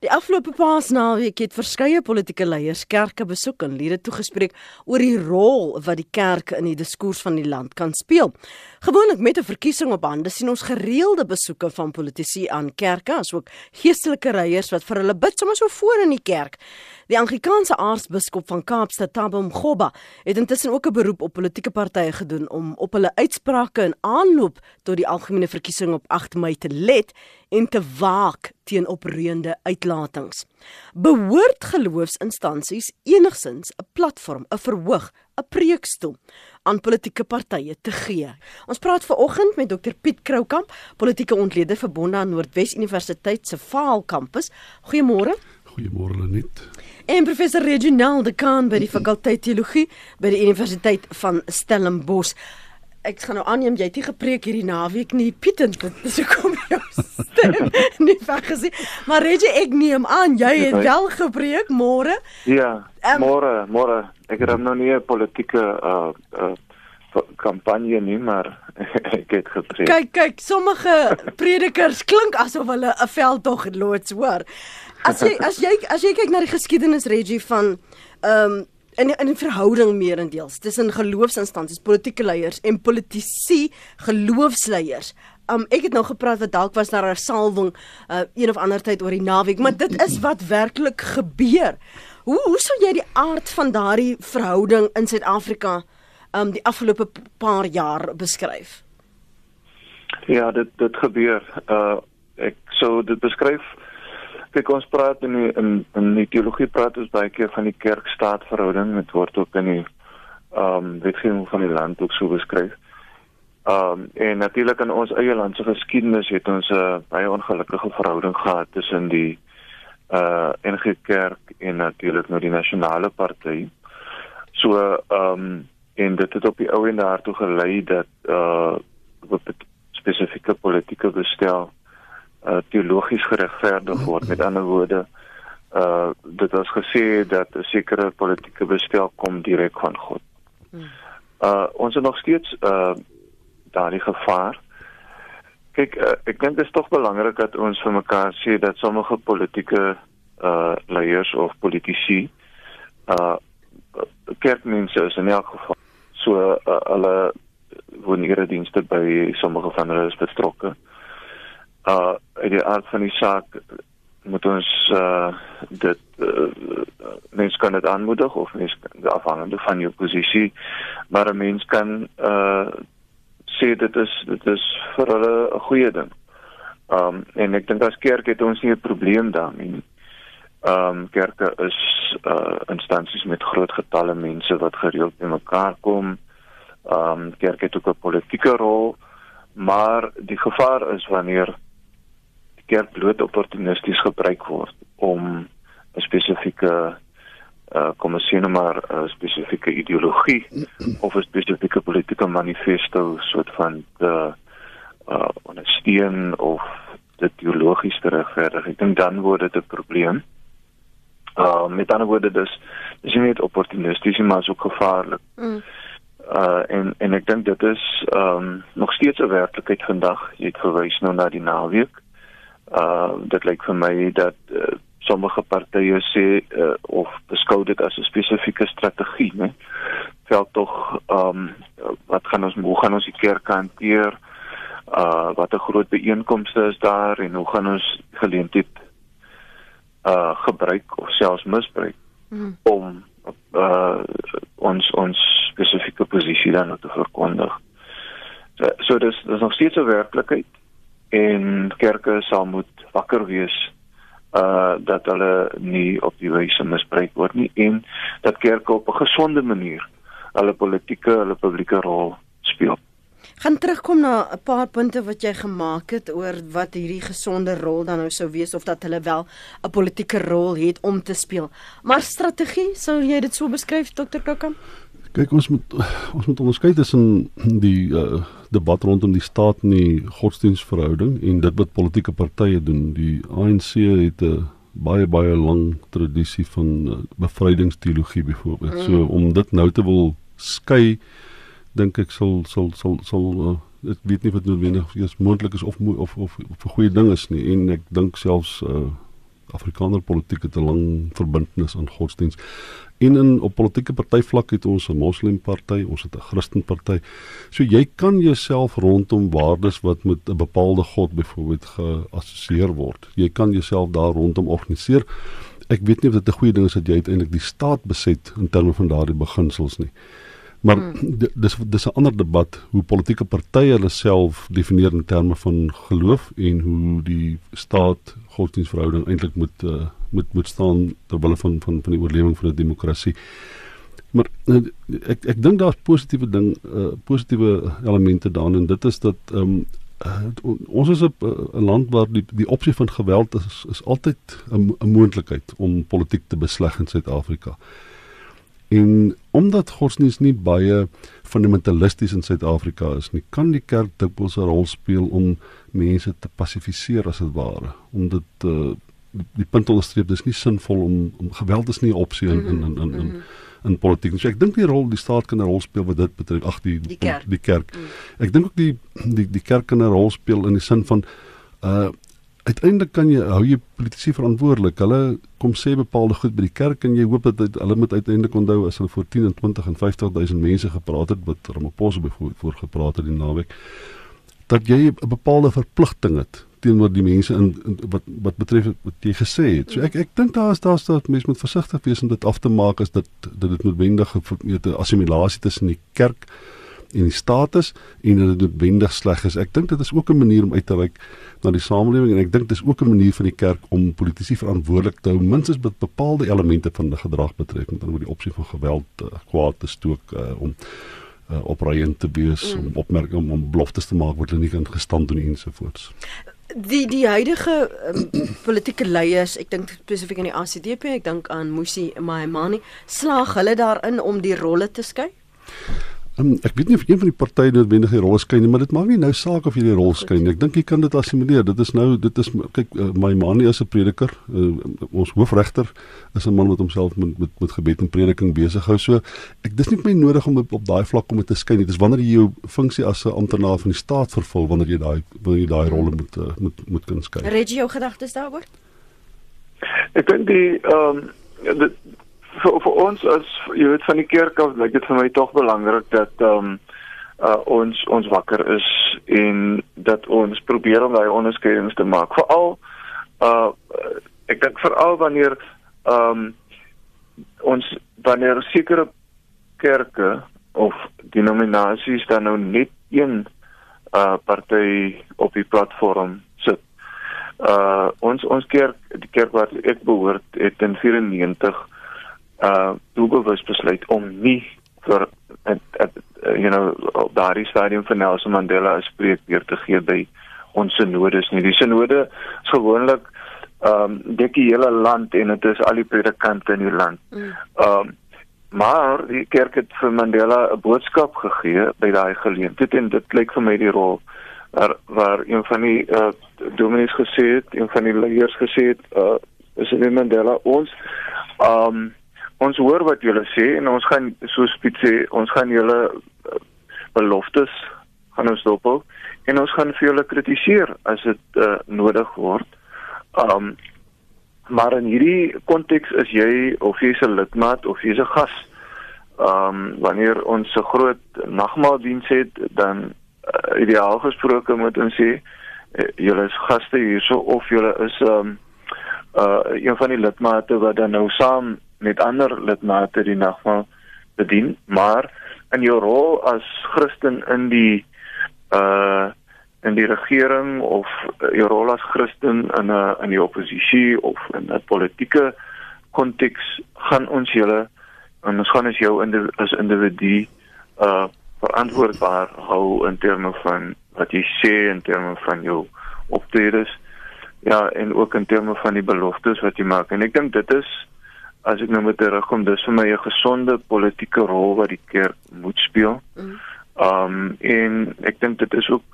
Die afgelope Paasnaweek het verskeie politieke leiers kerke besoek en lede toegespreek oor die rol wat die kerk in die diskurs van die land kan speel. Gewoonlik met 'n verkiesing op hande sien ons gereelde besoeke van politici aan kerke, asook geestelike leiers wat vir hulle bid sommer so voor in die kerk. Die Anglikaanse aartsbiskop van Kaapstad, Thabo Mgoba, het intussen ook 'n beroep op politieke partye gedoen om op hulle uitsprake in aanloop tot die algemene verkiesing op 8 Mei te let en te waak teen opreende uitlatings. Behoort geloofsinstansies enigsins 'n platform, 'n verhoog, 'n preekstoel aan politieke partye te gee? Ons praat ver oggend met Dr Piet Kroukamp, politieke ontleder verbonde aan Noordwes Universiteit se Vaal kampus. Goeiemôre. Goeiemôre Lenet. En professor Reginald de Khan by die fakulteit teologie by die Universiteit van Stellenbosch. Ek gaan nou aanneem jy het nie gepreek hierdie naweek nie Piet dit is hoekom jou stem nie vergesien maar Reggie ek neem aan jy het wel gepreek môre? Ja um, môre môre. Ek het nog nie 'n politieke uh, uh kampanje nie maar ek het gepreek. Kyk kyk sommige predikers klink asof hulle 'n veldtog loods hoor as jy as jy as jy kyk na die geskiedenis Reggie van ehm um, in in 'n verhouding meerendeels tussen geloofsinstansies, politieke leiers en politici geloofsleiers. Um ek het nou gepraat wat dalk was daar 'n salwing uh, een of ander tyd oor die naweek, maar dit is wat werklik gebeur. Hoe hoe sou jy die aard van daardie verhouding in Suid-Afrika um die afgelope paar jaar beskryf? Ja, dit dit gebeur. Uh ek sou dit beskryf Kyk ons praat in die, in in die teologie praat ons baie keer van die kerk-staat verhouding. Dit word ook in die ehm um, wetgewing van die land ook so beskryf. Ehm um, en natuurlik in ons eie land se geskiedenis het ons 'n uh, baie ongelukkige verhouding gehad tussen die uh NG Kerk en natuurlik nou die nasionale party. So ehm um, en dit het op die ou en daartoe gelei dat uh op 'n spesifieke politieke bestel uh, teologies geregverdig word met ander woorde uh dit was gesê dat 'n sekere politieke bestel kom direk van God. Uh ons is nog steeds uh daardie gevaar. Kyk, uh, ek dink dit is tog belangrik dat ons vir mekaar sê dat sommige politieke uh leiers of politici uh kerkmense is in elk geval so uh, hulle woon ihre dienste by sommige van hulle is betrokke. Uh uh uit die aard van die saak moet ons uh dit uh, mens kan dit aanmoedig of mens afhangende van jou posisie maar 'n mens kan uh sê dit is dit is vir hulle 'n goeie ding. Um en ek dink as kerk het ons nie 'n probleem daarmee nie. Um kerke is uh instansies met groot getalle mense wat gereeld bymekaar kom. Um kerk het ook 'n politieke rol, maar die gevaar is wanneer kerk bloot opportunisties gebruik word om 'n spesifieke uh kom ons sê nou maar 'n spesifieke ideologie of 'n spesifieke politieke manifesto soort van die uh ondersteun of dit teologies regverdig. Ek dink dan word dit 'n probleem. Uh met ander woorde dis dis nie net opportunisties maar ook gevaarlik. Mm. Uh en en ek dink dit is ehm um, nog steeds 'n werklikheid vandag. Jy het verwys nou na die naweek. Uh dit lyk vir my dat uh, sommige partye sê uh, of beskou dit as 'n spesifieke strategie, né? Vel tog um wat gaan ons hoe gaan ons die kerk hanteer? Uh wat 'n groot byeenkomste is daar en hoe gaan ons geleentheid uh gebruik of selfs misbruik hmm. om uh ons ons spesifieke posisie dan te verkondig. So, so dis dis nog steeds 'n werklikheid en kerke sal moet wakker wees uh dat hulle nie op die wyse misbruik word nie en dat kerke op 'n gesonde manier hulle politieke hulle publieke rol speel. Gaan terugkom na 'n paar punte wat jy gemaak het oor wat hierdie gesonde rol dan nou sou wees of dat hulle wel 'n politieke rol het om te speel. Maar strategie, sou jy dit so beskryf Dr. Kokam? Kyk ons moet ons moet onderskei tussen die uh, debat rondom die staat en die godsdienstverhouding en dit wat politieke partye doen. Die ANC het 'n baie baie lang tradisie van uh, bevrydingsteologie byvoorbeeld. Mm. So om dit nou te wil skei dink ek sal sal sal sal uh, ek weet nie wat noodwendig is moontlik is of of of of 'n goeie ding is nie en ek dink selfs uh, Afrikaner politiek het 'n lang verbintenis aan godsdiens. En in op politieke partyvlak het ons 'n moslimparty, ons het 'n Christenparty. So jy kan jouself rondom waardes wat met 'n bepaalde god byvoorbeeld geassosieer word. Jy kan jouself daar rondom organiseer. Ek weet nie of dit 'n goeie ding is dat jy uiteindelik die staat beset in terme van daardie beginsels nie. Maar hmm. dis dis 'n ander debat hoe politieke partye hulle self definieer in terme van geloof en hoe die staat godsdienstverhouding eintlik moet uh, moet moet staan ter wille van van van die oorlewing van 'n demokrasie. Maar uh, ek ek dink daar's positiewe ding uh, positiewe elemente daarin en dit is dat um, uh, ons is 'n land waar die die opsie van geweld is is altyd 'n moontlikheid om politiek te besleg in Suid-Afrika. En omdat godsdienst nie baie fundamentalisties in Suid-Afrika is nie, kan die kerk dikwels 'n rol speel om mense te passifiseer as dit ware. Om dit uh, die punt onderstreep, dis nie sinvol om, om geweld is nie 'n opsie in in in in, in, mhm. in politiek. So ek dink die rol die staat kan 'n rol speel wat dit betref. Ag die die kerk. Die kerk. Mm. Ek dink ook die die die kerk kan 'n rol speel in die sin van uh uiteindelik kan jy hou jy politici verantwoordelik. Hulle kom sê bepaalde goed by die kerk en jy hoop dat hulle moet uiteindelik onthou as hulle voor 10 en 20 en 50000 mense gepraat het wat Ramaphosa byvoorbeeld voor gepraat het die naweek dat jy 'n bepaalde verpligting het teenoor die mense in, in wat wat betref wat jy gesê het. So ek ek dink daar is daar's dat mense moet versigtig wees om dit af te maak as dit dat dit noodwendig 'n assimilasie tussen die kerk en die status en dat dit noodwendig sleg is. Ek dink dit is ook 'n manier om uit te reik na die samelewing en ek dink dis ook 'n manier van die kerk om politici verantwoordelik te hou minstens met bepaalde elemente van die gedrag betref met oor die opsie van geweld uh, kwaad te stook uh, om uh, opreiend te wees mm. om opmerking om, om beloftes te maak wat hulle nie kan gestand doen ensovoorts die die huidige um, politieke leiers, ek dink spesifiek aan die ACDP, ek dink aan Musi Maimane, slaag hulle daarin om die rolle te skei? Um, ek weet nie of een van die partye noodwendig 'n rol skyn nie, maar dit maak nie nou saak of jy die rol skyn nie. Ek dink jy kan dit assimileer. Dit is nou dit is kyk uh, my man is 'n prediker. Uh, ons hoofregter is 'n man wat homself met met met gebed en prediking besig hou. So ek dis nie my nodig om op, op daai vlak om te skyn nie. Dis wanneer jy jou funksie as 'n amptenaar van die staat vervul wanneer jy daai wanneer jy daai rolle moet uh, moet moet kan skyn. Reggie, jou gedagtes daaroor? Ek dink die ehm um, vir vir ons as jy weet van die kerk af lyk dit vir my tog belangrik dat ehm um, uh, ons ons wakker is en dat ons probeer om daai onderskeidings te maak. Veral uh ek dink veral wanneer ehm um, ons wanneer sekere kerke of denominasies dan nou net een uh party op die platform sit. Uh ons ons kerk die kerk wat ek behoort het in 94 uh doelbewus besluit om nie vir het, het, you know daardie stadium van Nelson Mandela 'n spreekbeurt te gee by ons synodes nie. Die synode is gewoonlik um dik die hele land en dit is al die predikante in die land. Mm. Um maar die kerk het vir Mandela 'n boodskap gegee by daai geleentheid en dit klink vir my die rol waar waar een van die uh dominees gesê het, een van die leiers gesê het, uh is dit Mandela ons um ons hoor wat julle sê en ons gaan soos Piet sê, ons gaan julle uh, beloftes gaan ons dophou en ons gaan vir julle kritiseer as dit uh, nodig word. Um maar in hierdie konteks is jy of jy's 'n lidmaat of jy's 'n gas. Um wanneer ons 'n groot nagmaaldiens het, dan uh, ideaal gesproke moet ons sê uh, julle is gaste hierso of julle is um uh een van die lidmate wat dan nou saam met ander lidmate die nagmaal bedien, maar in jou rol as Christen in die uh in die regering of uh, jou rol as Christen in 'n in die oppositie of in 'n politieke konteks gaan ons julle en ons gaan as jou in as individu uh verantwoordbaar hou in terme van wat jy sê in terme van jou optredes ja en ook in terme van die beloftes wat jy maak. En ek dink dit is as ek nou met terugkom, dis vir my 'n gesonde politieke rol wat die kerk moet speel. Mm. Um en ek dink dit is ook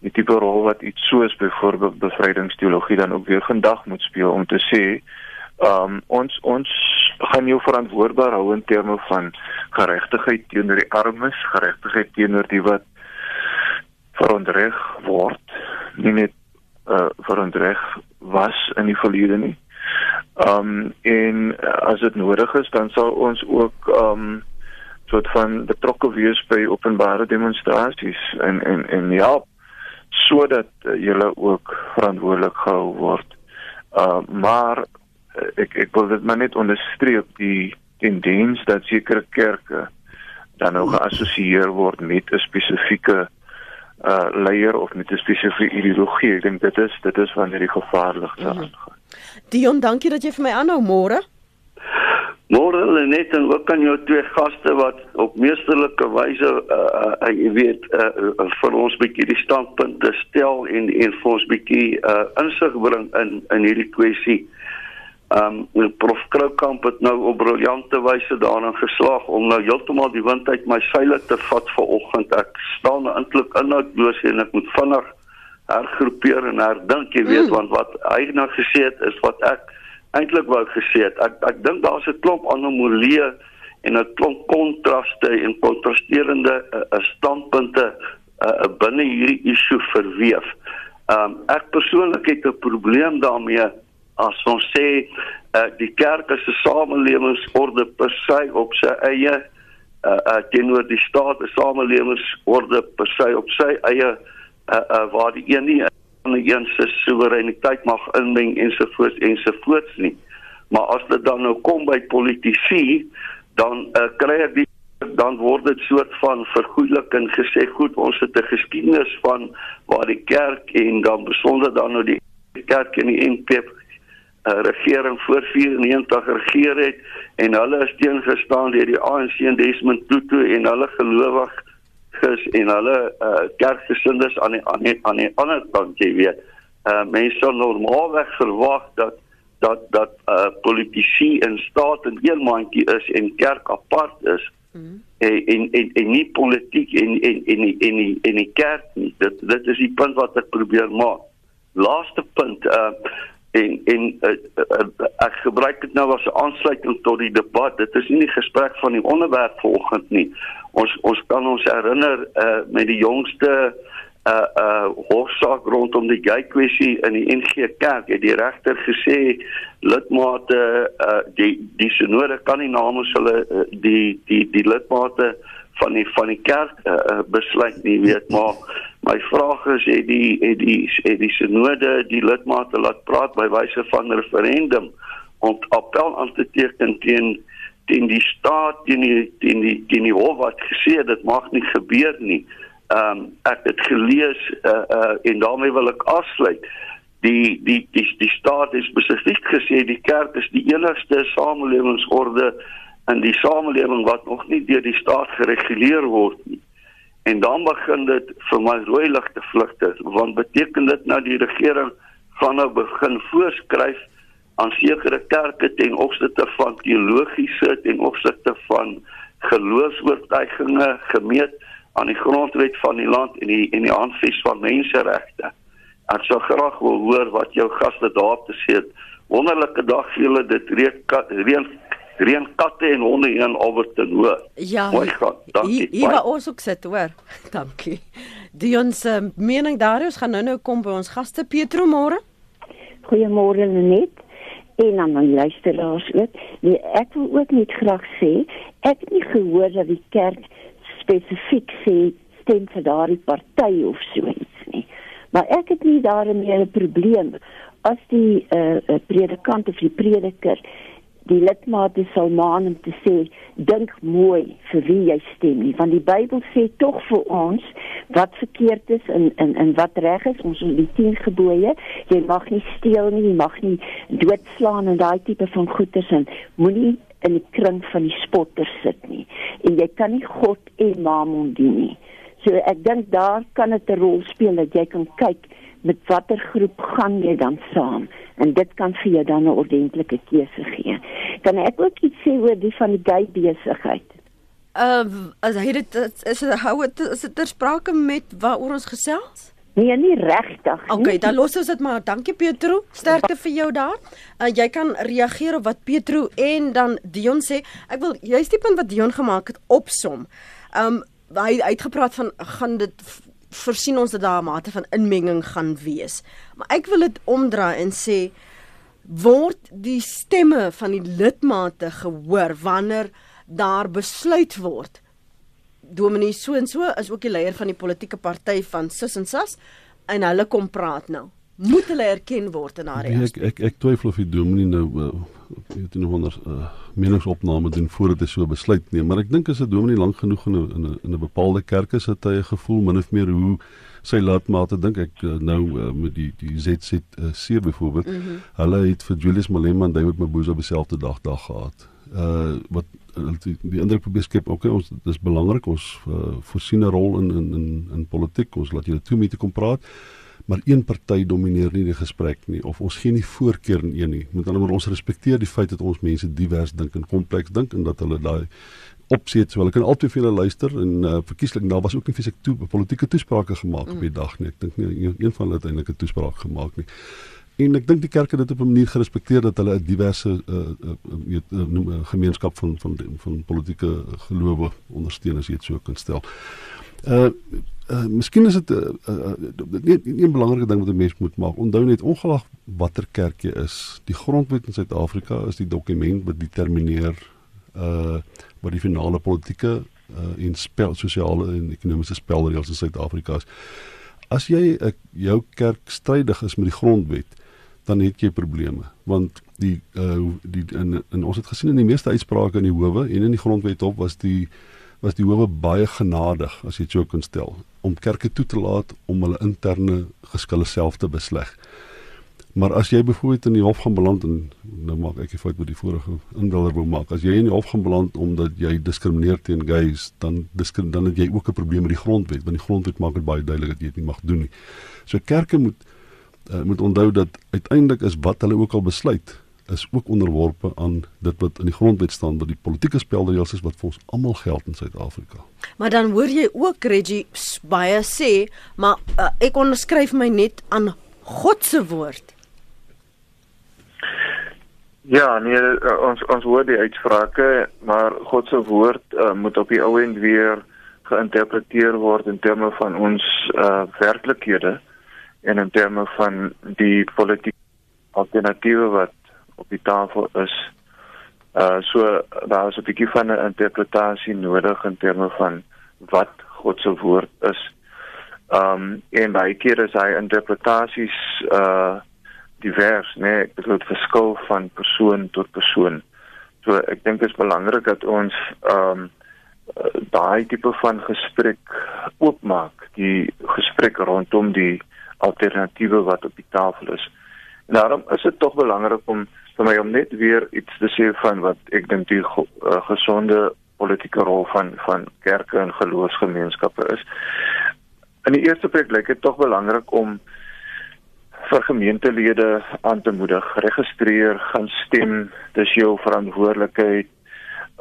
die tipe rol wat iets soos byvoorbeeld bevrydingsteologie dan ook weer vandag moet speel om te sê um ons ons gaan jou verantwoordbaar hou in terme van geregtigheid teenoor die armes, geregtigheid teenoor die wat verontreg word, nie net uh verontreg was in die verlede nie Ehm um, en as dit nodig is, dan sal ons ook ehm um, soort van betrokke wees by openbare demonstrasies en en en ja, sodat uh, julle ook verantwoordelik gehou word. Uh maar uh, ek ek wil dit maar net onderstreep die tendens dat sekere kerke dan nou geassosieer word met 'n spesifieke uh leier of met 'n spesifieke ideologie. Ek dink dit is dit is wanneer die gevaarlikste mm -hmm. aangaan. Dion, dankie dat jy vir my aanhou môre. Môre Lenet en ook aan jou twee gaste wat op meesterlike wyse uh, uh jy weet uh, vir ons bietjie die standpunte stel en en vir ons bietjie uh insig bring in in hierdie kwessie. Um Prof Kroukamp het nou op briljante wyse daarin geslaag om nou heeltemal die wind uit my seile te vat vanoggend. Ek staan eintlik inhoudloos en ek moet vinnig hergroepeer en herdink, jy weet, mm. want wat hy nou gesê het is wat ek eintlik wou gesê het. Ek ek dink daar's 'n klomp anomalieë en 'n klomp kontraste en kontrasterende uh, standpunte uh, binne hierdie issue verweef. Um ek persoonlik het 'n probleem daarmee as ons sê uh, die kerk is 'n samelewingsorde per se op sy eie uh, uh teenoor die staat 'n samelewingsorde per se op sy eie uh, uh waar die een nie van 'n een se soewereiniteit mag inmeng ensovoorts ensovoorts nie. Maar as dit dan nou kom by politici, dan uh, kry ek die dan word dit soort van vergoedelik en gesê goed ons het 'n geskiedenis van waar die kerk en dan besonder dan nou die kerk en die NP uh, regering voor 94 regeer het en hulle is teengestaan deur die ANC en Desmond Tutu en hulle gelowig is en hulle uh, kerkgesindes aan die aan die aan die ander kant jy weet. Uh mense normaalweg verwag dat dat dat uh politici in staat en een mandjie is en kerk apart is. Mm. En, en en en nie politiek en en en en en die, en die kerk nie. Dit dit is die punt wat ek probeer maak. Laaste punt uh en en uh, uh, ek gebruik dit nou as 'n aansluiting tot die debat. Dit is nie 'n gesprek van die onderwerp vanoggend nie. Ons ons kan ons herinner uh, met die jongste uh uh hofsaak rondom die gay kwessie in die NG Kerk het die regter gesê lidmate uh die die synode kan nie namens hulle uh, die die die lidmate van die van die kerk uh, besluit nie weet maar My vraag is het die het die het die synode die lidmate laat praat by wyse van referendum om appel aan te teken teen teen die staat teen die teen die teen die hof wat gesê dit mag nie gebeur nie. Ehm um, ek het gelees uh, uh en daarmee wil ek afsluit. Die die die die staat het spesifiek gesê die kerk is die enigste samelewingsorde in die samelewing wat nog nie deur die staat gereguleer word nie. En dan begin dit vir my rooi ligte vlugte want beteken dit nou die regering gaan nou begin voorskryf aan sekere kerke ten opsigte van teologiese ten opsigte van geloofsvertuiginge gemeet aan die grondwet van die land en die en die aanvis van menseregte. Ek sou graag wil hoor wat jou gaste daar te sê het. Wonderlike dag vir julle dit reën reën katte en honde hier in Alberton hoor. Ja. Mooi gaan. Dankie. Hier, hier waar ons ook sit hoor. Dankie. Die ons uh, mening Darius gaan nou nou kom by ons gaste Petro môre. Goeiemôre Lenet en aan my luisteraars ook. Nee, ek wil ook net graag sê ek het nie gehoor dat die kerk spesifiek sê stem vir daardie party of so iets nie. Maar ek het nie daarmee 'n probleem as die uh, predikant of die prediker die lidmate sal maan om te sê dink mooi vir wie jy stem nie. Want die Bybel sê tog vir ons wat verkeerd is en en en wat reg is. Ons die 10 gebooie. Jy mag nie steel nie jy mag nie doodslaan en daai tipe van goeders en moenie in die kring van die spotters sit nie. En jy kan nie God en Mammon dien nie. So ek dink daar kan dit 'n rol speel dat jy kan kyk met watter groep gaan jy dan saam en dit kan vir jou dan 'n ordentlike keuse gee. Kan ek ook iets sê oor die van die gay besigheid? Uh as hy dit is dit hou dit is dit ter sprake met waaroor ons gesels? Nee, nie regtig nie. Okay, dan los ons dit maar. Dankie Petro. Sterkte vir jou daar. Uh, jy kan reageer op wat Petro en dan Dion sê. Ek wil juist die punt wat Dion gemaak het opsom. Um hy uitgepraat van gaan dit voorsien ons dat daar 'n mate van inmenging gaan wees. Maar ek wil dit omdraai en sê word die stemme van die lidmate gehoor wanneer daar besluit word Dominee so en so is ook die leier van die politieke party van Sis en Sas en hulle kom praat nou. Moet hulle erken word in haar reg? Ek ek ek twyfel of die Dominee nou uh, weet nie wonder uh, meningsopname doen voordat hy so besluit neem, maar ek dink as 'n Dominee lank genoeg in 'n in 'n bepaalde kerk is, het hy 'n gevoel min of meer hoe sy laatmate dink ek uh, nou uh, met die die ZC uh, seer byvoorbeeld. Mm -hmm. Hulle het vir Julius Malema en David Mabuza op dieselfde dag dag gehad. Uh wat die, die indruk probeer skep okay ons dis belangrik ons uh, voorsien 'n rol in in in in politiek ons laat julle toe om te kom praat maar een party domineer nie die gesprek nie of ons gee nie voorkeur aan een nie met ander woorde ons respekteer die feit dat ons mense divers dink en kompleks dink en dat hulle daai opsie het so hulle kan altyd vir hulle luister en uh, verkieslik daar was ook nie fisiek toe politieke toesprake gemaak mm. op die dag nie ek dink nie een, een van hulle het eintlik 'n toespraak gemaak nie en ek dink die kerk het dit op 'n manier gerespekteer dat hulle 'n diverse uh, uh, weet uh, noem 'n gemeenskap van van van politieke gelowe ondersteun as jy dit so kan stel. Uh uh miskien is dit 'n uh, uh, nie nie 'n belangrike ding wat 'n mens moet maak. Onthou net ongelag watter kerk jy is, die grondwet in Suid-Afrika is die dokument wat determineer uh wat die finale politieke uh en spel sosiale en ekonomiese spelreëls in Suid-Afrika is. As jy uh, jou kerk strydig is met die grondwet, dan het jy probleme want die uh die in, in ons het gesien in die meeste uitsprake in die howe en in die grondwet op was die was die howe baie genadig as jy dit sou kon stel om kerke toe te laat om hulle interne geskille self te besleg. Maar as jy byvoorbeeld in die hof gaan beland en nou maak ek 'n fout met die vorige indiller wou maak. As jy in die hof gaan beland omdat jy diskrimineer teen gays, dan diskrim, dan het jy ook 'n probleem met die grondwet, want die grondwet maak dit baie duidelik dat jy dit nie mag doen nie. So kerke moet uh, moet onthou dat uiteindelik is wat hulle ook al besluit is ook onderworpe aan dit wat in die grondwet staan wat die politieke spelreëls is wat vir ons almal geld in Suid-Afrika. Maar dan hoor jy ook Reggie baie sê, maar uh, ek onderskryf my net aan God se woord. Ja, nee, uh, ons ons hoor die uitsprake, maar God se woord uh, moet op die ou end weer geïnterpreteer word in terme van ons uh, werklikhede en in terme van die politieke alternatiewe wat op die tafel is. Uh so daar is 'n bietjie van 'n interpretasie nodig in terme van wat God se woord is. Um en baie keer is hy interpretasies uh divers, nee, dit word verskil van persoon tot persoon. So ek dink dit is belangrik dat ons um daai tipe van gesprek oopmaak, die gesprek rondom die alternatiewe wat op die tafel is. En daarom is dit tog belangrik om vir my om net weer iets te sê van wat ek dink die uh, gesonde politieke rol van van kerke en geloofsgemeenskappe is. In die eerste plek lyk dit tog belangrik om vir gemeentelede aan te moedig, registreer, gaan stem, dis jou verantwoordelikheid.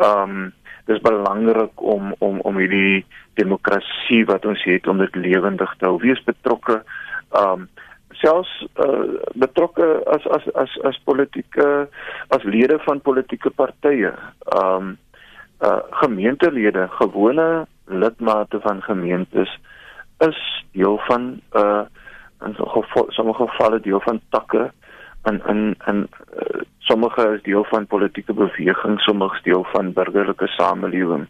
Um dis belangrik om om om hierdie demokrasie wat ons het om dit lewendig te hou. Wees betrokke um selfs uh, betrokke as as as as politieke as lede van politieke partye. Um uh gemeentelede gewone lidmate van gemeentes is deel van uh in sommige gevalle deel van takke in in in uh, sommige is deel van politieke beweging sommige is deel van burgerlike samelewing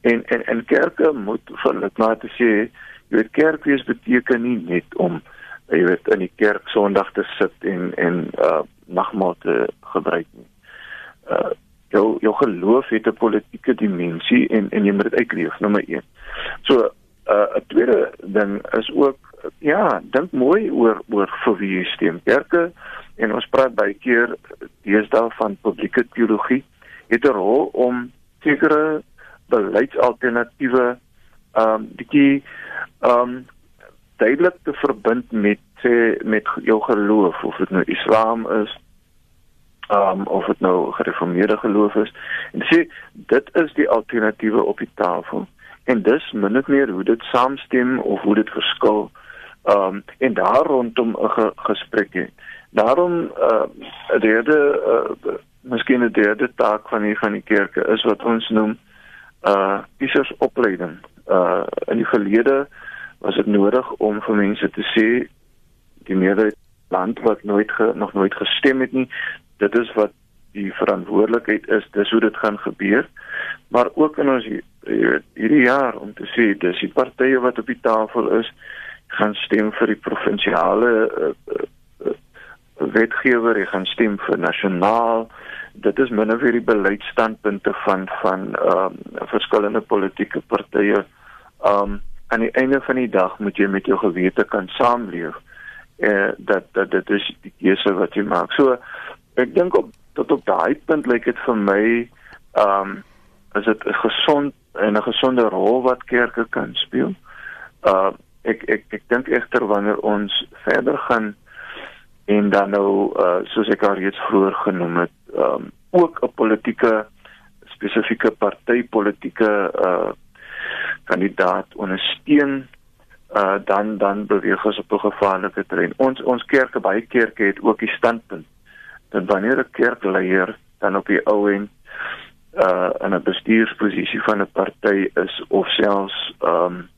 en en en kerke moet vir lidmate sê jy weet kerk wees beteken nie net om jy weet in die kerk Sondag te sit en en uh nagmaal te gebruik nie. Uh jou jou geloof het 'n politieke dimensie en en jy moet dit uitleef nommer 1. So uh 'n tweede ding is ook ja, dink mooi oor oor vir wie jy stem. Kerke en ons praat baie keer deesdae van publieke teologie het 'n rol om sekere beleidsalternatiewe um bietjie um duidelik te verbind met sê met jou geloof of dit nou Islam is um of dit nou gereformeerde geloof is. En sê dit is die alternatiewe op die tafel. En dis min of meer hoe dit saamstem of hoe dit verskil. Um en daar rondom 'n ge gesprek hê daarom uh derde uh, miskien 'n derde taak van die van die kerke is wat ons noem uh kiesers opleiding. Uh in die verlede was dit nodig om vir mense te sê die meerderheid land wat nooit ge, nog nooit gestem het nie. Dit is wat die verantwoordelikheid is. Dis hoe dit gaan gebeur. Maar ook in ons hierdie jaar om te sê dis die partye wat op die tafel is gaan stem vir die provinsiale uh, uh, wetgewer, jy gaan stem vir nasionaal. Dit is min of meer die beleidsstandpunte van van ehm um, verskillende politieke partye. Ehm um, aan die einde van die dag moet jy met jou gewete kan saamleef. Eh dat dat dit is die keuse wat jy maak. So ek dink op tot op daai punt lyk dit vir my ehm um, is dit gesond en 'n gesonde rol wat kerke kan speel. Uh ek ek ek dink egter wanneer ons verder gaan en dan nou uh soos ek al reeds vroeër genoem het, um ook 'n politieke spesifieke party politieke uh kandidaat ondersteun uh dan dan beweeg ons op 'n gevaarlike terrein. Ons ons kerke baie kerke het ook die standpunt dat wanneer 'n kerkleier dan op die ou end uh in 'n bestuursposisie van 'n party is of selfs ehm um,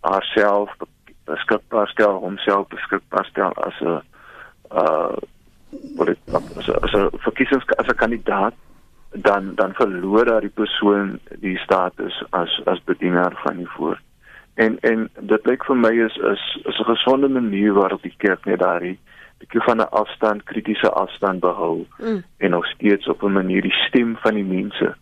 haarself beskikbaar stel homself beskikbaar stel as 'n uh as 'n as 'n verkiesings as 'n kandidaat dan dan verloor daai persoon die status as as bedienaar van die voor. En en dit lyk vir my is is is 'n gesonde manier waarop die kerk net daai bietjie van 'n afstand, kritiese afstand behou mm. en nog steeds op 'n manier die stem van die mense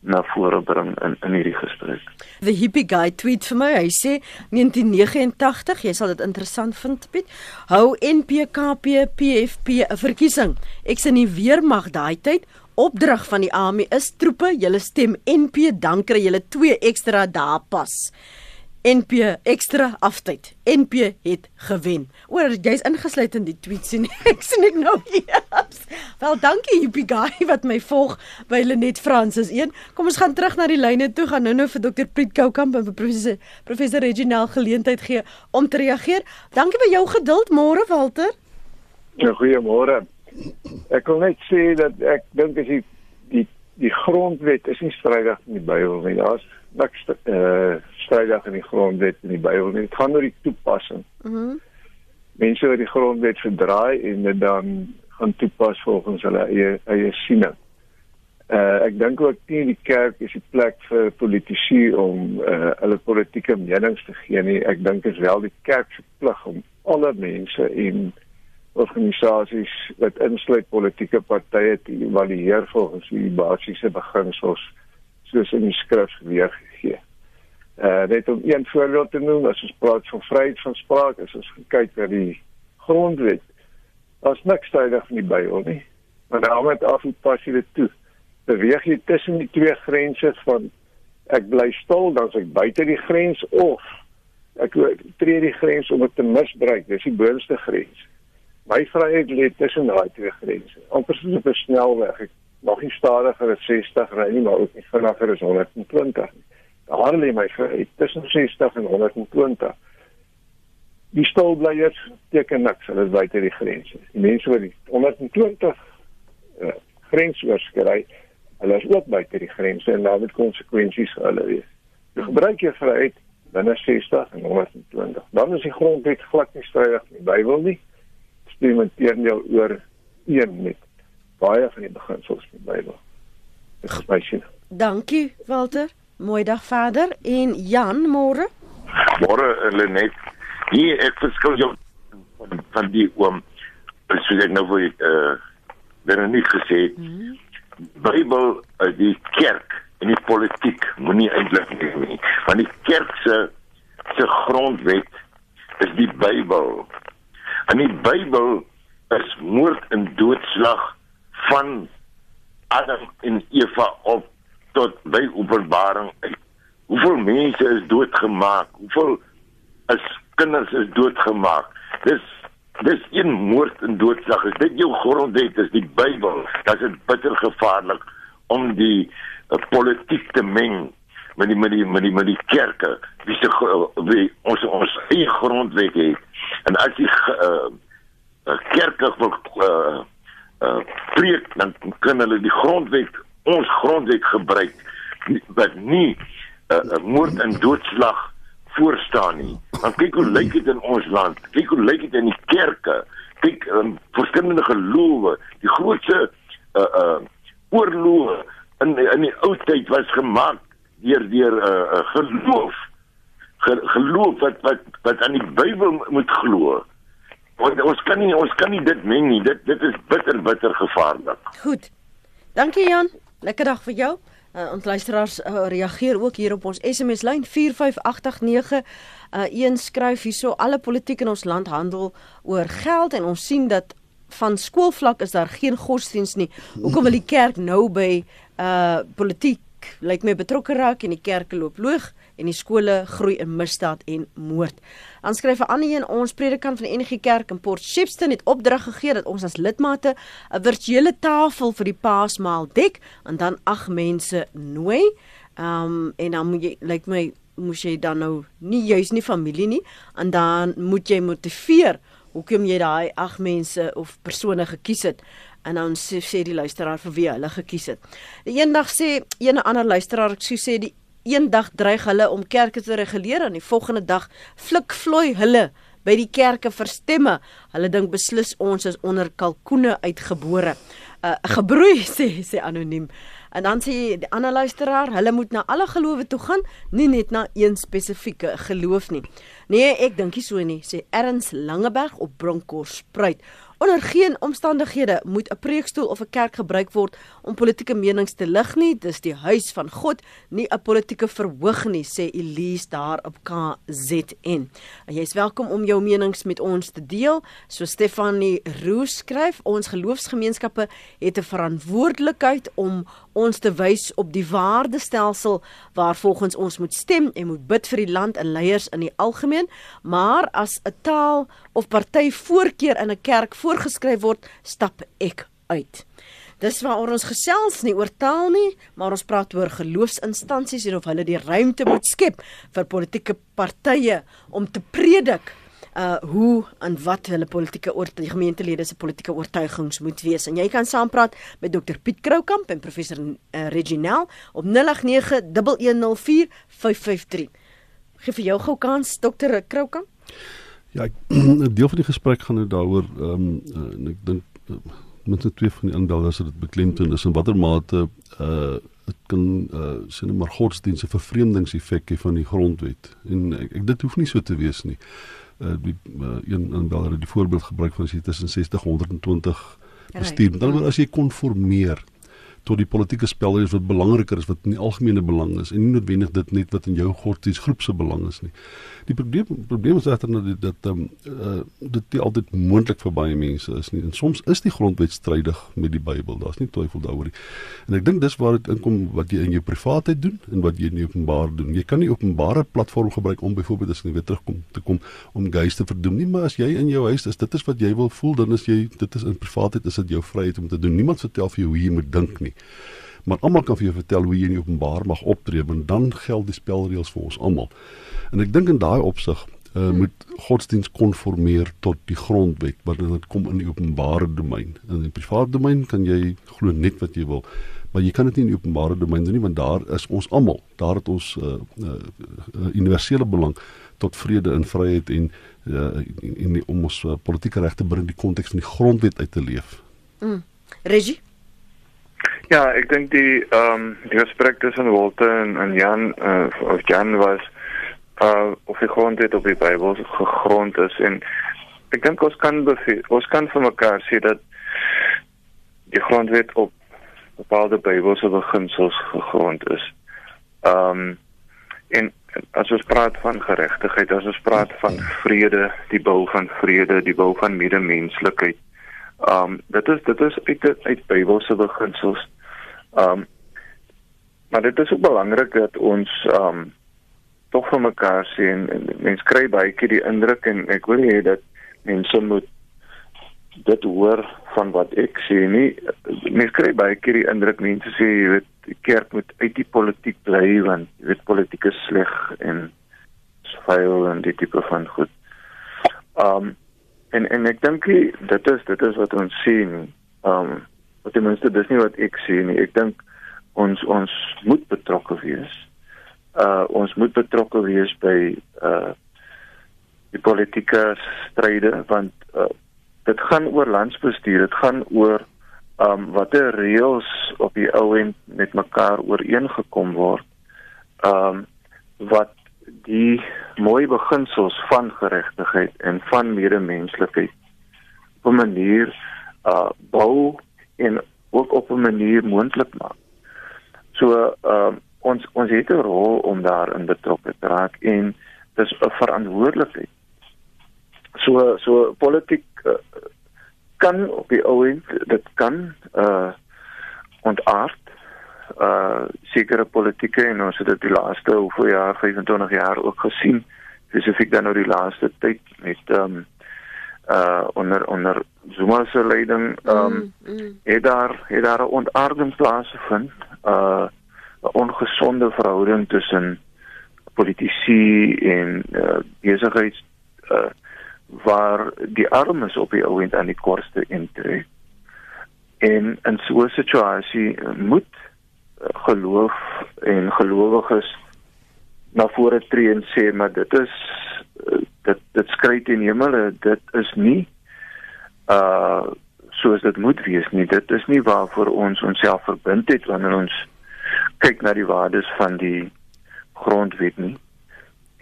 na vore bring in in hierdie gesprek. The hippie guy tweet vir my. Hy sê 1989, jy sal dit interessant vind, Piet. Hou NPKP PFP 'n verkiesing. Ek's in die weermag daai tyd. Opdrag van die army is troepe, julle stem NP, dan kry julle 2 ekstra dae pas. NP ekstra aftyd. NP het gewen. Oor jy's ingesluit in die tweet sien ek sien ek nou hier. Wel dankie Hippie guy wat my volg by Lenet Francis 1. Kom ons gaan terug na die lyne toe gaan nou-nou vir Dr Piet Koukamp en professor professor Reginald geleentheid gee om te reageer. Dankie vir jou geduld môre Walter. Ja, goeiemôre. Ek wil net sê dat ek dink as die die die grondwet is nie strydig met die Bybel nie. Daar's niks eh uh, strydig in die grondwet in die Bybel nie. Dit gaan oor die toepassing. Mhm. Mm Mense wat die grondwet verdraai en dit dan gaan toepas volgens hulle eie eie siening. Uh ek dink ook nie die kerk is die plek vir politici om uh hulle politieke menings te gee nie. Ek dink dit is wel die kerk se plig om alle mense en organisasies wat insluit politieke partye te evalueer volgens die basiese beginsels soos in die skrif weergegee. Uh net om een voorbeeld te noem, as ons praat van vryheid van spraak, as ons kyk na die grondwet, daar's niks tydig in die Bybel nie. Maar daarom het af en pas jy dit toe. Beweeg jy tussen die twee grense van ek bly stil, dan is ek buite die grens of ek tree die grens om dit te misbruik. Dis die boonste grens. My vryheid lê tussen daai twee grense. Amper soos op 'n snelweg. Ek nog nie stadiger as 60 ry nie, maar ook nie vinniger as 120 nie. Daar lê my vir tussen 60 en 120. Die stolbleiers teken niks, hulle is buite die grense. Die mense wat die 120 uh, grens oorskry, hulle is ook buite die grense en daar het konsekwensies vir hulle wees. Jy gebruik jou vryheid binne 60 en 120. Dan is die grondwet glad nie strydig die Bybel nie. Stem inteendeel oor een met baie van die beginsels van die Bybel. Dis my sien. Dankie Walter. Mooi dag vader en Jan môre. Môre Lenet. Hier ek verskil jou van, van die oom. Soos ek nou vir eh uh, nie gesê het. Hmm. Bybel uh, die kerk en die politiek moenie eintlik nie. Want die kerk se se grondwet is die Bybel. En die Bybel is moord en doodslag van Adam en Eva op tot by Openbaring uit. Hoeveel mense is doodgemaak? Hoeveel is kinders is doodgemaak? Dis dis een moord en doodslag. Is dit jou grondwet is die Bybel. Dit is bitter gevaarlik om die uh, politiek te meng met die met die met die met die kerke. Wie se wie ons ons eie grondwet het. En as die uh, uh, kerke wil uh, uh preek dan kan hulle die grondwet ons grondwet gebruik wat nie uh, uh, moord en doodslag voorstaan nie. Want kyk hoe lyk dit in ons land. Kyk hoe lyk dit in die kerke. kyk um, verskillende gelowe, die grootste uh uh oorloë in in die ou tyd was gemaak deur deur 'n uh, uh, geloof Ge, geloof wat wat wat aan die Bybel moet glo. Want ons kan nie ons kan nie dit meng nie. Dit dit is bitter bitter gevaarlik. Goed. Dankie Jan. Lekker dag vir jou. Uh, ons luisteraars uh, reageer ook hier op ons SMS lyn 45889. Uh, een skryf hierso alle politiek in ons land handel oor geld en ons sien dat van skoolvlak is daar geen godsdiens nie. Hoekom wil die kerk nou by uh politiek lyk my betrokke raak en die kerke loop loog en die skole groei in misdaad en moord. Aanskryf 'n ander een ons predikant van die NG Kerk in Port Shepstone het opdrag gegee dat ons as lidmate 'n virtuele tafel vir die Paasmaal dek en dan ag mense nooi. Ehm um, en dan moet jy lyk my moes jy dan nou nie juis nie familie nie en dan moet jy motiveer hoekom jy daai ag mense of persone gekies het en dan sê, sê die luisteraar vir wie hulle gekies het. Die eendag sê een ander luisteraar ek sê die eendag dreig hulle om kerke te reguleer en die volgende dag flik vloei hulle by die kerke vir stemme. Hulle dink beslis ons is onder kalkoene uitgebore. Uh, gebroei sê sê anoniem. En dan sê die ander luisteraar, hulle moet na alle gelowe toe gaan, nie net na een spesifieke geloof nie. Nee, ek dink nie so nie, sê Erns Langeberg op Bronkhorst Spruit. Onder geen omstandighede moet 'n preekstoel of 'n kerk gebruik word om politieke menings te lig nie. Dis die huis van God, nie 'n politieke verhoog nie, sê Elise daar op KZN. Jy is welkom om jou menings met ons te deel. So Stefanie Roos skryf, ons geloofsgemeenskappe het 'n verantwoordelikheid om ons te wys op die waardestelsel waar volgens ons moet stem en moet bid vir die land en leiers in die algemeen, maar as 'n taal of party voorkeur in 'n kerk voorgeskryf word, stap ek uit. Dis waar ons gesels nie oor taal nie, maar ons praat oor geloofsinstansies en of hulle die ruimte moet skep vir politieke partye om te predik uh hoe en wat hulle politieke oor die gemeentelede se politieke oortuigings moet wees. En jy kan saampraat met Dr Piet Kroukamp en professor uh, Reginel op 0891104553. Gee vir jou gou kans Dr Kroukamp. Ja, 'n deel van die gesprek gaan nou daaroor ehm um, uh, en ek dink uh, minstens twee van die inbelders het dit beklemtoon is in watter mate uh dit kan uh sien nou maar godsdienste vervreemdingseffek hê van die grondwet. En ek, ek dit hoef nie so te wees nie. Uh die uh, een inbelder het die voorbeeld gebruik van as jy tussen 60 en 120 bestuur. Dan as jy konformeer tot die politieke spelreëls wat belangriker is wat in die algemene belang is en nie noodwendig dit net wat in jou godsdienstgroep se belang is nie. Die probleem probleem is egter dat dit ehm uh, dit nie altyd moontlik vir baie mense is nie. En soms is die grondwet strydig met die Bybel. Daar's nie twyfel daaroor nie. En ek dink dis waar dit inkom wat jy in jou privaatheid doen en wat jy in openbaar doen. Jy kan nie openbare platform gebruik om byvoorbeeld as jy weer terugkom te kom om gees te verdoem nie, maar as jy in jou huis is, dit is wat jy wil voel, dan is jy dit is in privaatheid is dit jou vryheid om te doen. Niemand vertel vir jou hoe jy moet dink nie. Maar almal kan vir jou vertel hoe jy in openbaar mag optree, want dan geld die spelreëls vir ons almal. En ek dink in daai opsig uh, hmm. moet godsdiens konformeer tot die grondwet wanneer dit kom in die openbare domein. In die private domein kan jy glo net wat jy wil, maar jy kan dit nie in die openbare domein doen nie want daar is ons almal, daar het ons uh, uh, uh, universele belang tot vrede en vryheid en uh, en, en die, om ons uh, politieke regte binne die konteks van die grondwet uit te leef. Mm. Regie Ja, ek dink die um, die gesprek tussen Walter en, Jan uh, of Jan was uh of die grondwet op die Bybel gegrond is en ek dink ons kan ons kan vir mekaar sê dat die grondwet op bepaalde Bybelse beginsels gegrond is. Ehm um, en as ons praat van geregtigheid, as ons praat van vrede, die bou van vrede, die bou van medemenslikheid. Ehm um, dit is dit is uit uit Bybelse beginsels. Ehm um, maar dit is ook belangrik dat ons ehm um, tog vir mekaar sien en, en mense kry baie keer die indruk en ek wil hê dat mense moet dit hoor van wat ek sê nie mense kry baie keer die indruk mense sê jy weet die kerk moet uit die politiek bly want jy weet politiek is sleg en vuil en dit tipe van goed. Ehm um, en en ek dink dit is dit is wat ons sien. Ehm um, Wat ten minste dis nie wat ek sê nie. Ek dink ons ons moet betrokke wees. Uh ons moet betrokke wees by uh die politieke stryde want uh dit gaan oor landsbestuur, dit gaan oor um, watter reëls op die ou end met mekaar ooreengekom word. Um, wat die mooi beginsels van geregtigheid en van medemenslikheid op 'n manier uh bou en ook op 'n manier moontlik maak. So ehm uh, ons ons het 'n rol om daarin betrokke te raak en dis 'n verantwoordelikheid. So so politiek uh, kan op die ou end dit kan uh ontaard uh sekere politieke en ons het dit die laaste hoeveel jaar 25 jaar ook gesien spesifiek dan nou die laaste tyd met ehm um, uh onder onder Zuma se leiding ehm um, mm, mm. het daar het daar 'n ontaarding plaasgevind uh 'n ongesonde verhouding tussen politici en uh besigheids uh waar die armes op die ouend aan die kortste intree. En in so 'n situasie moet geloof en gelowiges na vore tree en sê maar dit is dit dit in die hemel dit is nie uh soos dit moet wees nie. Dit is nie waarvoor ons onsself verbind het wanneer ons kyk na die waardes van die grondwet nie.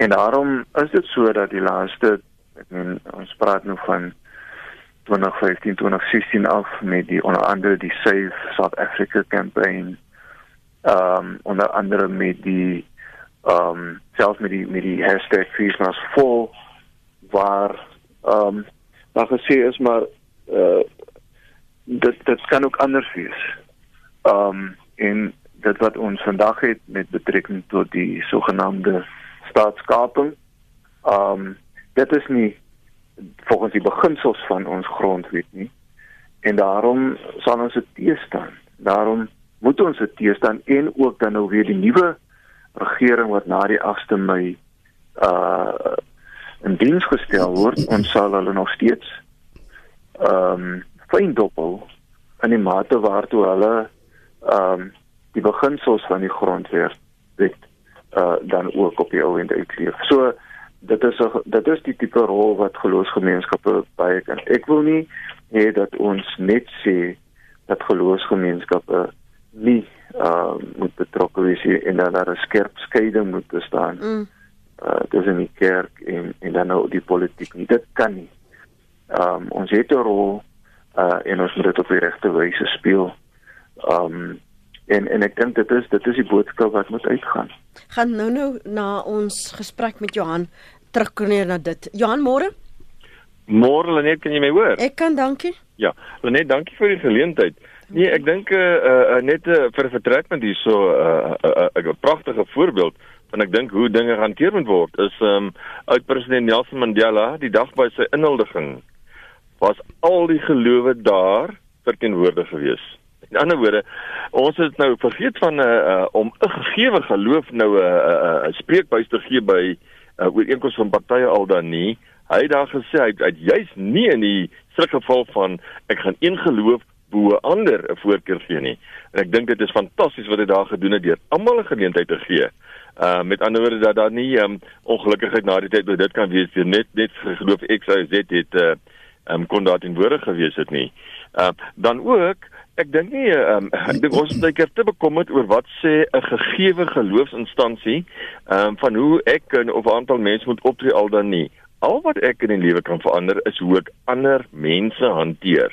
En daarom is dit so dat die laaste ek meen ons praat nou van 2015 2016 af met die onder andere die Save South Africa campaign ehm um, onder andere met die ehm um, selfs met die met die hashtag Christmas vol waar ehm um, daar gesê is maar uh, dit dit kan ook anders wees. Ehm um, en dit wat ons vandag het met betrekking tot die sogenaamde staatskaping ehm um, dit is nie volgens die beginsels van ons grondwet nie. En daarom sal ons dit teestaan. Daarom moet ons dit teestaan en ook dan nou weer die nuwe regering wat na die 8de Mei uh in diens gestel word ons sal hulle nog steeds ehm um, fyn dophou in die mate waartoe hulle ehm um, die beginsels van die grondwet wet uh dan ook op die ou end uitleef. So dit is 'n dit is die tipe rol wat geloofsgemeenskappe baie kan. Ek wil nie hê dat ons net sê dat geloofsgemeenskappe nie uh moet betrokke wees en dan daar 'n skerp skeiding moet bestaan. Mm. Uh tussen die kerk en en dan nou die politiek nie. Dit kan nie. Um ons het 'n rol uh en ons moet dit op die regte wyse speel. Um en en ek dink dit is dit is die boodskap wat moet uitgaan. Gaan nou nou na ons gesprek met Johan terugkom na dit. Johan môre? Môre Lenet, kan jy my hoor? Ek kan, dankie. Ja, Lenet, dankie vir die geleentheid. Nee, ek dink uh, uh, net uh, vir 'n vertrekpunt hierso 'n uh, uh, uh, pragtige voorbeeld van ek dink hoe dinge hanteer moet word is um oud president Nelson Mandela die dag by sy inhuldiging was al die gelowe daar verteenwoordig gewees. In ander woorde, ons het nou vergeet van 'n uh, uh, om 'n gegewe geloof nou 'n uh, uh, uh, spreekbuis te gee by uh, ooreenkomste van partye al dan nie. Hy het daar gesê hy het juis nie in die sulke geval van ek gaan een geloof bo ander 'n voorkeur gee nie. En ek dink dit is fantasties wat hy daar gedoen het deur almal 'n geleentheid te gee. Uh met ander woorde dat daar nie um, ongelukkigheid na die tyd oor dit kan wees deur net net geloof X Y Z het uh um, kon daar in woorde gewees het nie. Uh dan ook ek dink nie um, ek dink ons moet net te bekommerd oor wat sê 'n gegeewe geloofsinstansie um van hoe ek en of 'n aantal mense moet optree al dan nie. Al wat ek in die lewe kan verander is hoe ek ander mense hanteer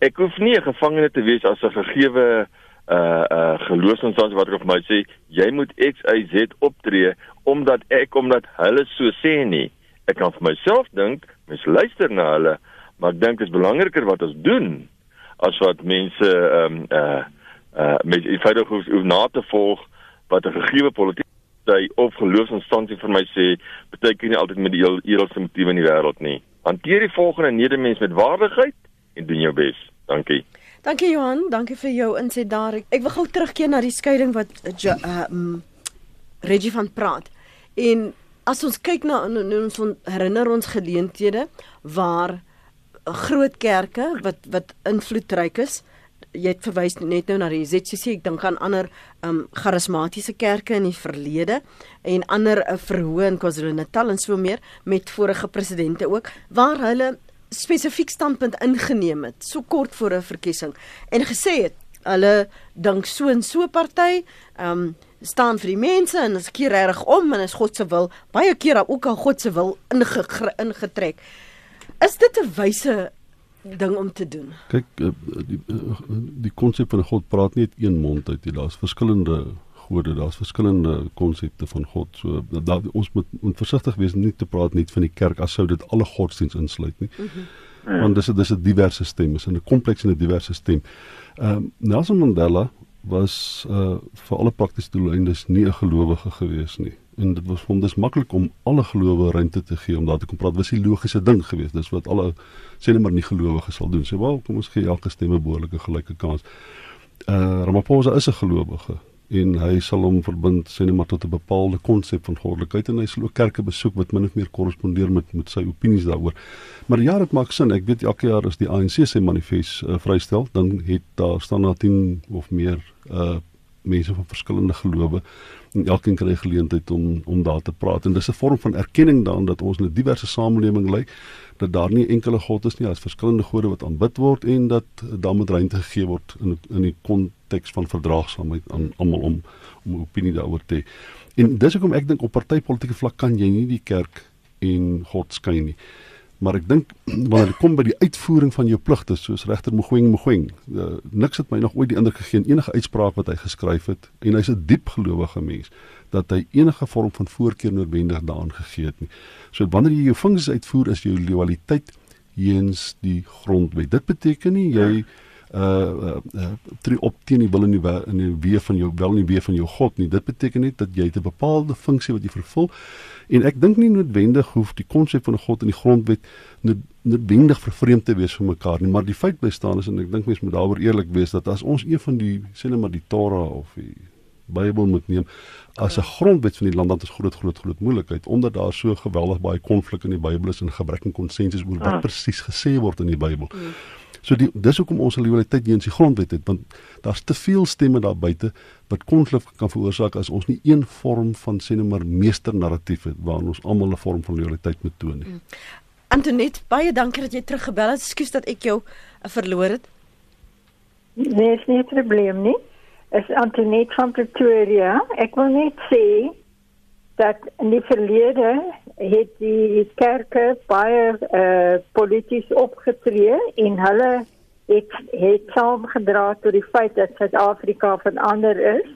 ek hoef nie 'n gevangene te wees as 'n gegewe uh uh geloofsinstansie wat ek vir my sê jy moet X Y Z optree omdat ek omdat hulle so sê nie. Ek kan vir myself dink, mens luister na hulle, maar ek dink dit is belangriker wat ons doen as wat mense um, uh uh met eenvoudig hoef, hoef na te volg wat 'n gegewe politieke of geloofsinstansie vir my sê, beteken nie altyd met die heel eerlikste motiewe in die wêreld nie. Hanteer die volgende medemens met waardigheid en doen jou bes. Dankie. Dankie Johan, dankie vir jou inset daar. Ek wil gou terugkeer na die skeiding wat uh, um, Reggie van praat. En as ons kyk na ons herinner ons geleenthede waar groot kerke wat wat invloedryk is jy het verwys net nou na die ZCC ek dink aan ander um charismatiese kerke in die verlede en ander uh, verhoë in KwaZulu-Natal en so meer met vorige presidente ook waar hulle spesifiek standpunt ingeneem het so kort voor 'n verkiesing en gesê het hulle dink so en so party um, staan vir die mense en as keer reg om en is God se wil baie keer ook al God se wil inge, ingetrek. Is dit 'n wyse ding om te doen? Kyk eh, die eh, die konsep van God praat nie uit een mond uit nie daar's verskillende gode daar's verskillende konsepte van God so dat ons moet, moet versigtig wees nie te praat net van die kerk as sou dit alle godsdiens insluit nie mm -hmm. want dis dis 'n diverse stem is 'n kompleks en 'n diverse stem Ehm um, Nelson Mandela was uh vir alle praktiese doeleindes nie 'n gelowige gewees nie. En dit was hom dis maklik om alle gelowe ruimte te gee om daar te kom praat. Was 'n logiese ding geweest. Dis wat alle sê net maar nie gelowiges sal doen. Sê wel, kom ons gee elke stem 'n behoorlike gelyke kans. Uh Ramaphosa is 'n gelowige en hy sal hom verbind sê net maar tot 'n bepaalde konsep van goddelikheid en hy sal ook kerke besoek wat min of meer korrespondeer met met sy opinies daaroor. Maar ja, dit maak sin. Ek weet elke jaar as die ANC sy manifest uh, vrystel, dan het daar staan daar 10 of meer uh mense van verskillende gelowe en elkeen kry geleentheid om om daar te praat en dis 'n vorm van erkenning daarin dat ons 'n diverse samelewing lê dat daar nie enkele god is nie, daar's verskillende gode wat aanbid word en dat daar moet ruimte gegee word in in die konteks van verdraagsaamheid aan almal om om 'n opinie daaroor te hê. En dis hoekom ek dink op partytetiese vlak kan jy nie die kerk en God skyn nie maar ek dink wanneer dit kom by die uitvoering van jou pligte soos regter Mogoeng Mogoeng uh, niks het my nog ooit die indruk gegee in enige uitspraak wat hy geskryf het en hy's 'n diep gelowige mens dat hy enige vorm van voorkeur noodwendig daaraan gegee het nie. So wanneer jy jou funksie uitvoer is jou loyaliteit heens die grondwet. Dit beteken nie jy uh uh tree op teen die wil en die in die weë van jou wel nie weë van jou God nie. Dit beteken net dat jy 'n bepaalde funksie wat jy vervul En ek dink nie noodwendig hoef die konsep van 'n God in die grondwet noodwendig vervreemd te wees van mekaar nie, maar die feit bly staan is en ek dink mense moet daaroor eerlik wees dat as ons een van die sê net maar die Torah of die Bybel moet neem as 'n grondwet van die land dan is groot groot groot moeilikheid omdat daar so geweldig baie konflik in die Bybel is en gebrek aan konsensus oor wat ah. presies gesê word in die Bybel. Mm. So die dis hoekom ons loyaliteit nie in die grondwet het want daar's te veel stemme daar buite wat konflik kan veroorsaak as ons nie een vorm van sê net maar meester narratief het waarin ons almal 'n vorm van loyaliteit moet toon nie. Mm. Antoinette, baie dankie dat jy teruggebel het. Ekskuus dat ek jou uh, verloor het. Nee, is nie 'n probleem nie. Es Antoinette van Pretoria. Ek wil net sê dat in die verlede het die kerke baie uh, polities opgetree en hulle het het saamgedra tot die feit dat Suid-Afrika verander is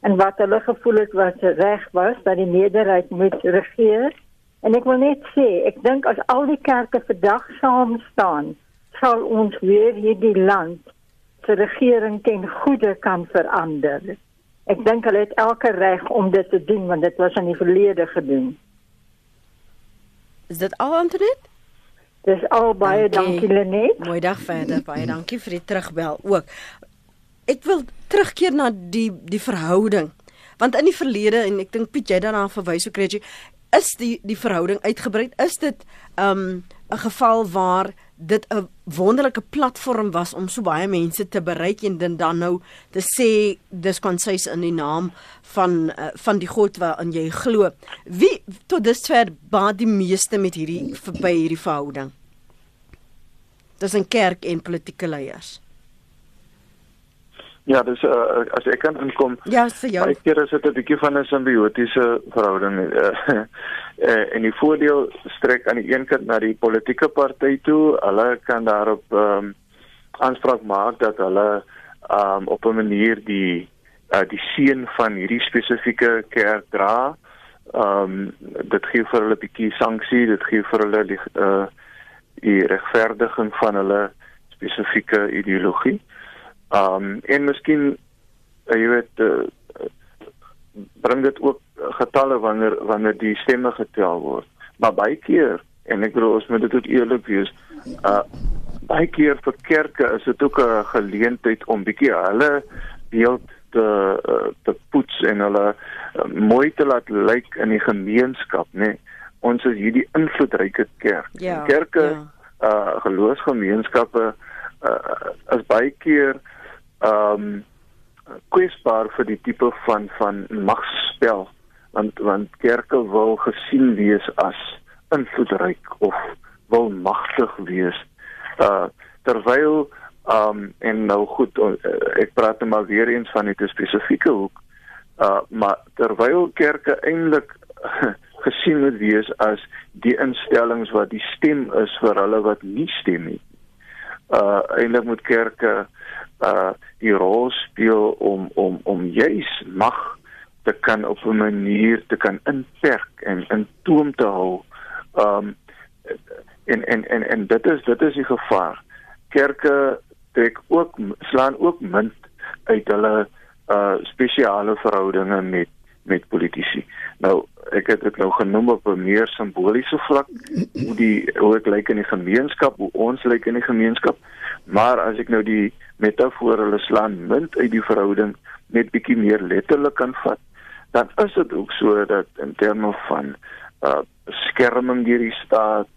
en wat hulle gevoel het was reg was dat die meerderheid moet regeer. En ek wil net sê ek dink as al die kerke vandag saam staan sal ons weer hierdie land se regering ten goeie kan verander ek dink hulle het elke reg om dit te doen want dit was in die verlede gedoen Is dit al Antoinette? Dis al baie dankie, dankie Lenet. Mooi dag verder. Baie dankie vir die terugbel ook. Ek wil terugkeer na die die verhouding. Want in die verlede en ek dink Piet jy daarna verwys ook Reggie, is die die verhouding uitgebrei? Is dit um 'n geval waar dit 'n wonderlike platform was om so baie mense te bereik en dan dan nou te sê dis konsis in die naam van uh, van die God waarin jy glo. Wie tot dusver baat die meeste met hierdie verby hierdie verhouding? Dis 'n kerk en politieke leiers. Ja, dis uh, as ek kan inkom. Ja, vir jou. Dink dit is 'n bietjie van 'n simbiotiese verhouding. Uh, en die voordeel strek aan die een kant na die politieke party toe. Hulle kan daarop ehm um, aanspraak maak dat hulle ehm um, op 'n manier die uh, die seën van hierdie spesifieke kerk dra. Ehm um, dit gee vir hulle 'n bietjie sanksie, dit gee vir hulle die uh die regverdiging van hulle spesifieke ideologie. Ehm um, en miskien uh, jy weet uh, bring dit ook getalle wanneer wanneer die stemme getel word. Maar baie keer en ek bedoel ons moet dit ook eerlik wees, uh baie keer vir kerke is dit ook 'n geleentheid om bietjie hulle beeld te uh, te poets en hulle uh, mooi te laat lyk in die gemeenskap, né? Nee. Ons is hierdie invloedryke kerk. Ja, kerke ja. uh geloofsgemeenskappe uh is baie keer ehm um, kwesbaar vir die tipe van van magspel want want kerke wil gesien wees as invloedryk of wil magtig wees. Uh terwyl um en nou goed uh, ek praat nou maar weer eens van 'n spesifieke hoek. Uh maar terwyl kerke eintlik gesien moet wees as die instellings wat die stem is vir hulle wat nie stem nie. Uh eintlik moet kerke uh die rol speel om om om juis mag te kan op 'n manier te kan inperk en in toom te hou. Um en en en en dit is dit is die gevaar. Kerke trek ook slaan ook munt uit hulle uh spesiale verhoudinge met met politici. Nou ek het dit nou genoem op 'n meer simboliese vlak hoe die hoe ek lyk in die gemeenskap, hoe ons lyk in die gemeenskap. Maar as ek nou die metafoor hulle slaan munt uit die verhouding net bietjie meer letterlik kan vat, dan is dit ook so dat in terme van uh beskerming deur die staat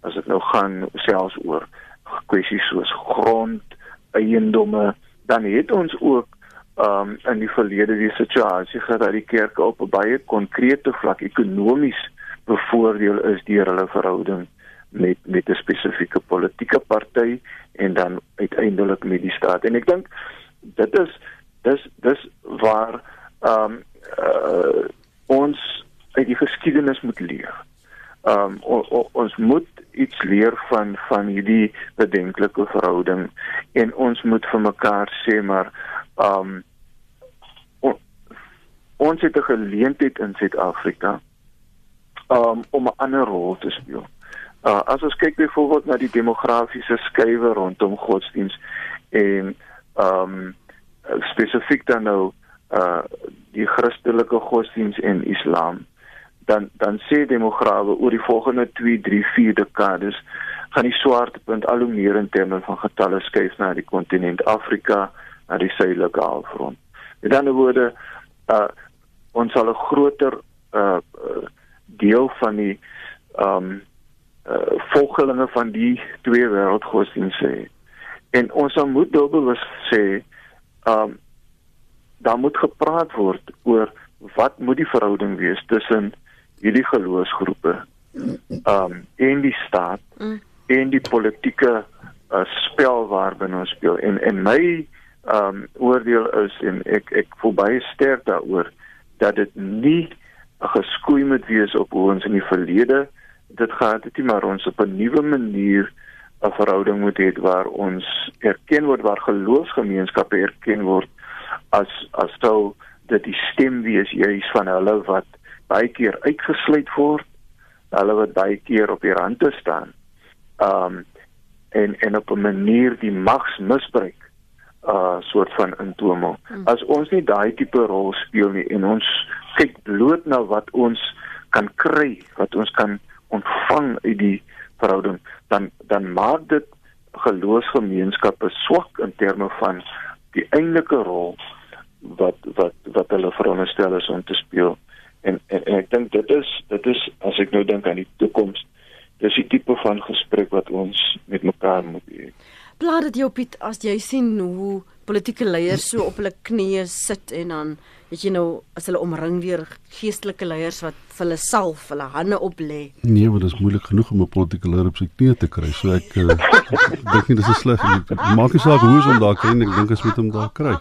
as dit nou gaan selfs oor kwessies soos grond, eiendomme, dan het ons ook um in die verlede die situasie dat die kerke op 'n baie konkrete vlak ekonomies bevoordeel is deur hulle verhouding met met 'n spesifieke politieke party en dan uiteindelik met die staat. En ek dink dit is dis dis waar um uh, ons uit die geskiedenis moet leer. Um o, o, ons moet iets leer van van hierdie bedenklike verhouding en ons moet vir mekaar sê maar um on, ons het 'n geleentheid in Suid-Afrika um om 'n ander rol te speel. Uh as ons kyk byvoorbeeld na die demografiese skuwe rondom godsdiens en um spesifiek dan nou uh die Christelike godsdiens en Islam dan dan sê demograwe oor die volgende 2, 3, 4 dekades gaan die swaartepunt al hoe meer in terme van getalle skuif na die kontinent Afrika, na die suidelike halfrond. Met ander woorde, uh ons sal 'n groter uh deel van die um uh volgelinge van die twee wêreldgodsdienste hê. En ons moet dubbelwys sê, um daar moet gepraat word oor wat moet die verhouding wees tussen hierdie geloofsgroepe um en die staat mm. en die politieke uh, spel waarbinne ons speel en en my um oordeel is en ek ek voel baie sterk daaroor dat dit nie geskoei moet wees op hoe ons in die verlede dit gehad het nie maar ons op 'n nuwe manier 'n verhouding moet hê waar ons erken word waar geloofsgemeenskappe erken word as as sou dit die stem wees juis van hulle wat baie keer uitgesluit word, hulle wat baie keer op die rande staan. Um en en op 'n manier die mags misbruik uh soort van intoomel. Hmm. As ons nie daai tipe rol speel nie en ons kyk bloot na wat ons kan kry, wat ons kan ontvang uit die verhouding, dan dan maak dit geloofsgemeenskappe swak in terme van die eintlike rol wat wat wat hulle veronderstel is om te speel. En en, en ek dink dit is dit is as ek nou dink aan die toekoms, dis die tipe van gesprek wat ons met mekaar moet hê. Plaat dit jou Piet as jy sien hoe politieke leiers so op hulle knieë sit en dan weet jy nou as hulle omring deur geestelike leiers wat vir hulle salf, hulle hande op lê. Nee, maar dit is moeilik genoeg om 'n politieke leier op sy knieë te kry. So ek uh, dink nie dis 'n sleg idee. Maak nie saak hoe ons hom daar kry nie, ek dink ons moet hom daar kry.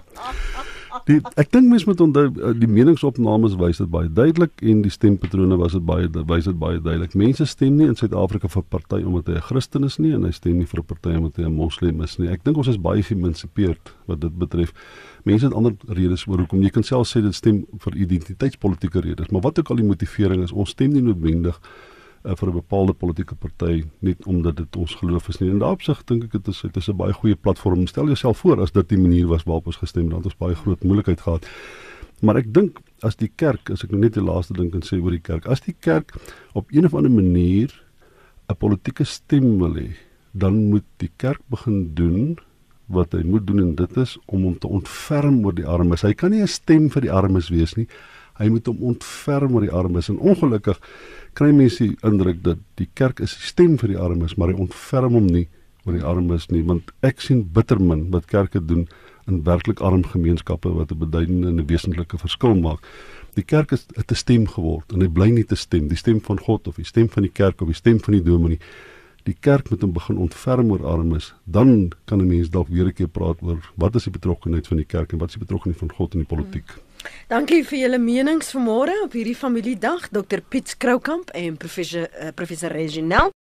Die ek dink mense moet onthou eh, die meningsopnames wys dit baie duidelik en die stempatrone was dit baie wys dit baie duidelik. Mense stem nie in Suid-Afrika vir 'n party omdat hy 'n Christen is nie en hy stem nie vir 'n party omdat hy 'n moslim is nie. Ek dink ons is baie geïnsipeerd wat dit betref. Mense het ander redes oor hoekom jy kan self sê dit stem vir identiteitspolitiese redes, maar wat ook al die motivering is, ons stem nie noodwendig uh, vir 'n bepaalde politieke party net omdat dit ons geloof is nie. En daarop sig dink ek dit is dit is 'n baie goeie platform. Stel jouself voor as dit die manier was waarop ons gestem het, dan het ons baie groot moeilikheid gehad. Maar ek dink as die kerk, as ek nou net die laaste ding kan sê oor die kerk, as die kerk op een of ander manier 'n politieke stem wil hê, dan moet die kerk begin doen wat hy moet doen en dit is om hom te ontferm oor die armes. Hy kan nie 'n stem vir die armes wees nie. Hy moet hom ontferm oor die armes en ongelukkig kry mense die indruk dat die kerk is die stem vir die armes, maar hy ontferm hom nie oor die armes nie, want ek sien bitter min wat kerke doen in werklik arm gemeenskappe wat 'n beduidende en 'n wesentlike verskil maak. Die kerk is 'n stem geword en hy bly nie te stem, die stem van God of die stem van die kerk of die stem van die dominee. Die kerk moet hom begin ontferm oor armes. Dan kan 'n mens dalk weer 'n keer praat oor wat is die betrokkeheid van die kerk en wat is die betrokkeheid van God in die politiek. Hmm. Dankie vir julle menings vanmôre op hierdie familiedag, Dr Piet Kroukamp en professor uh, professor Reginald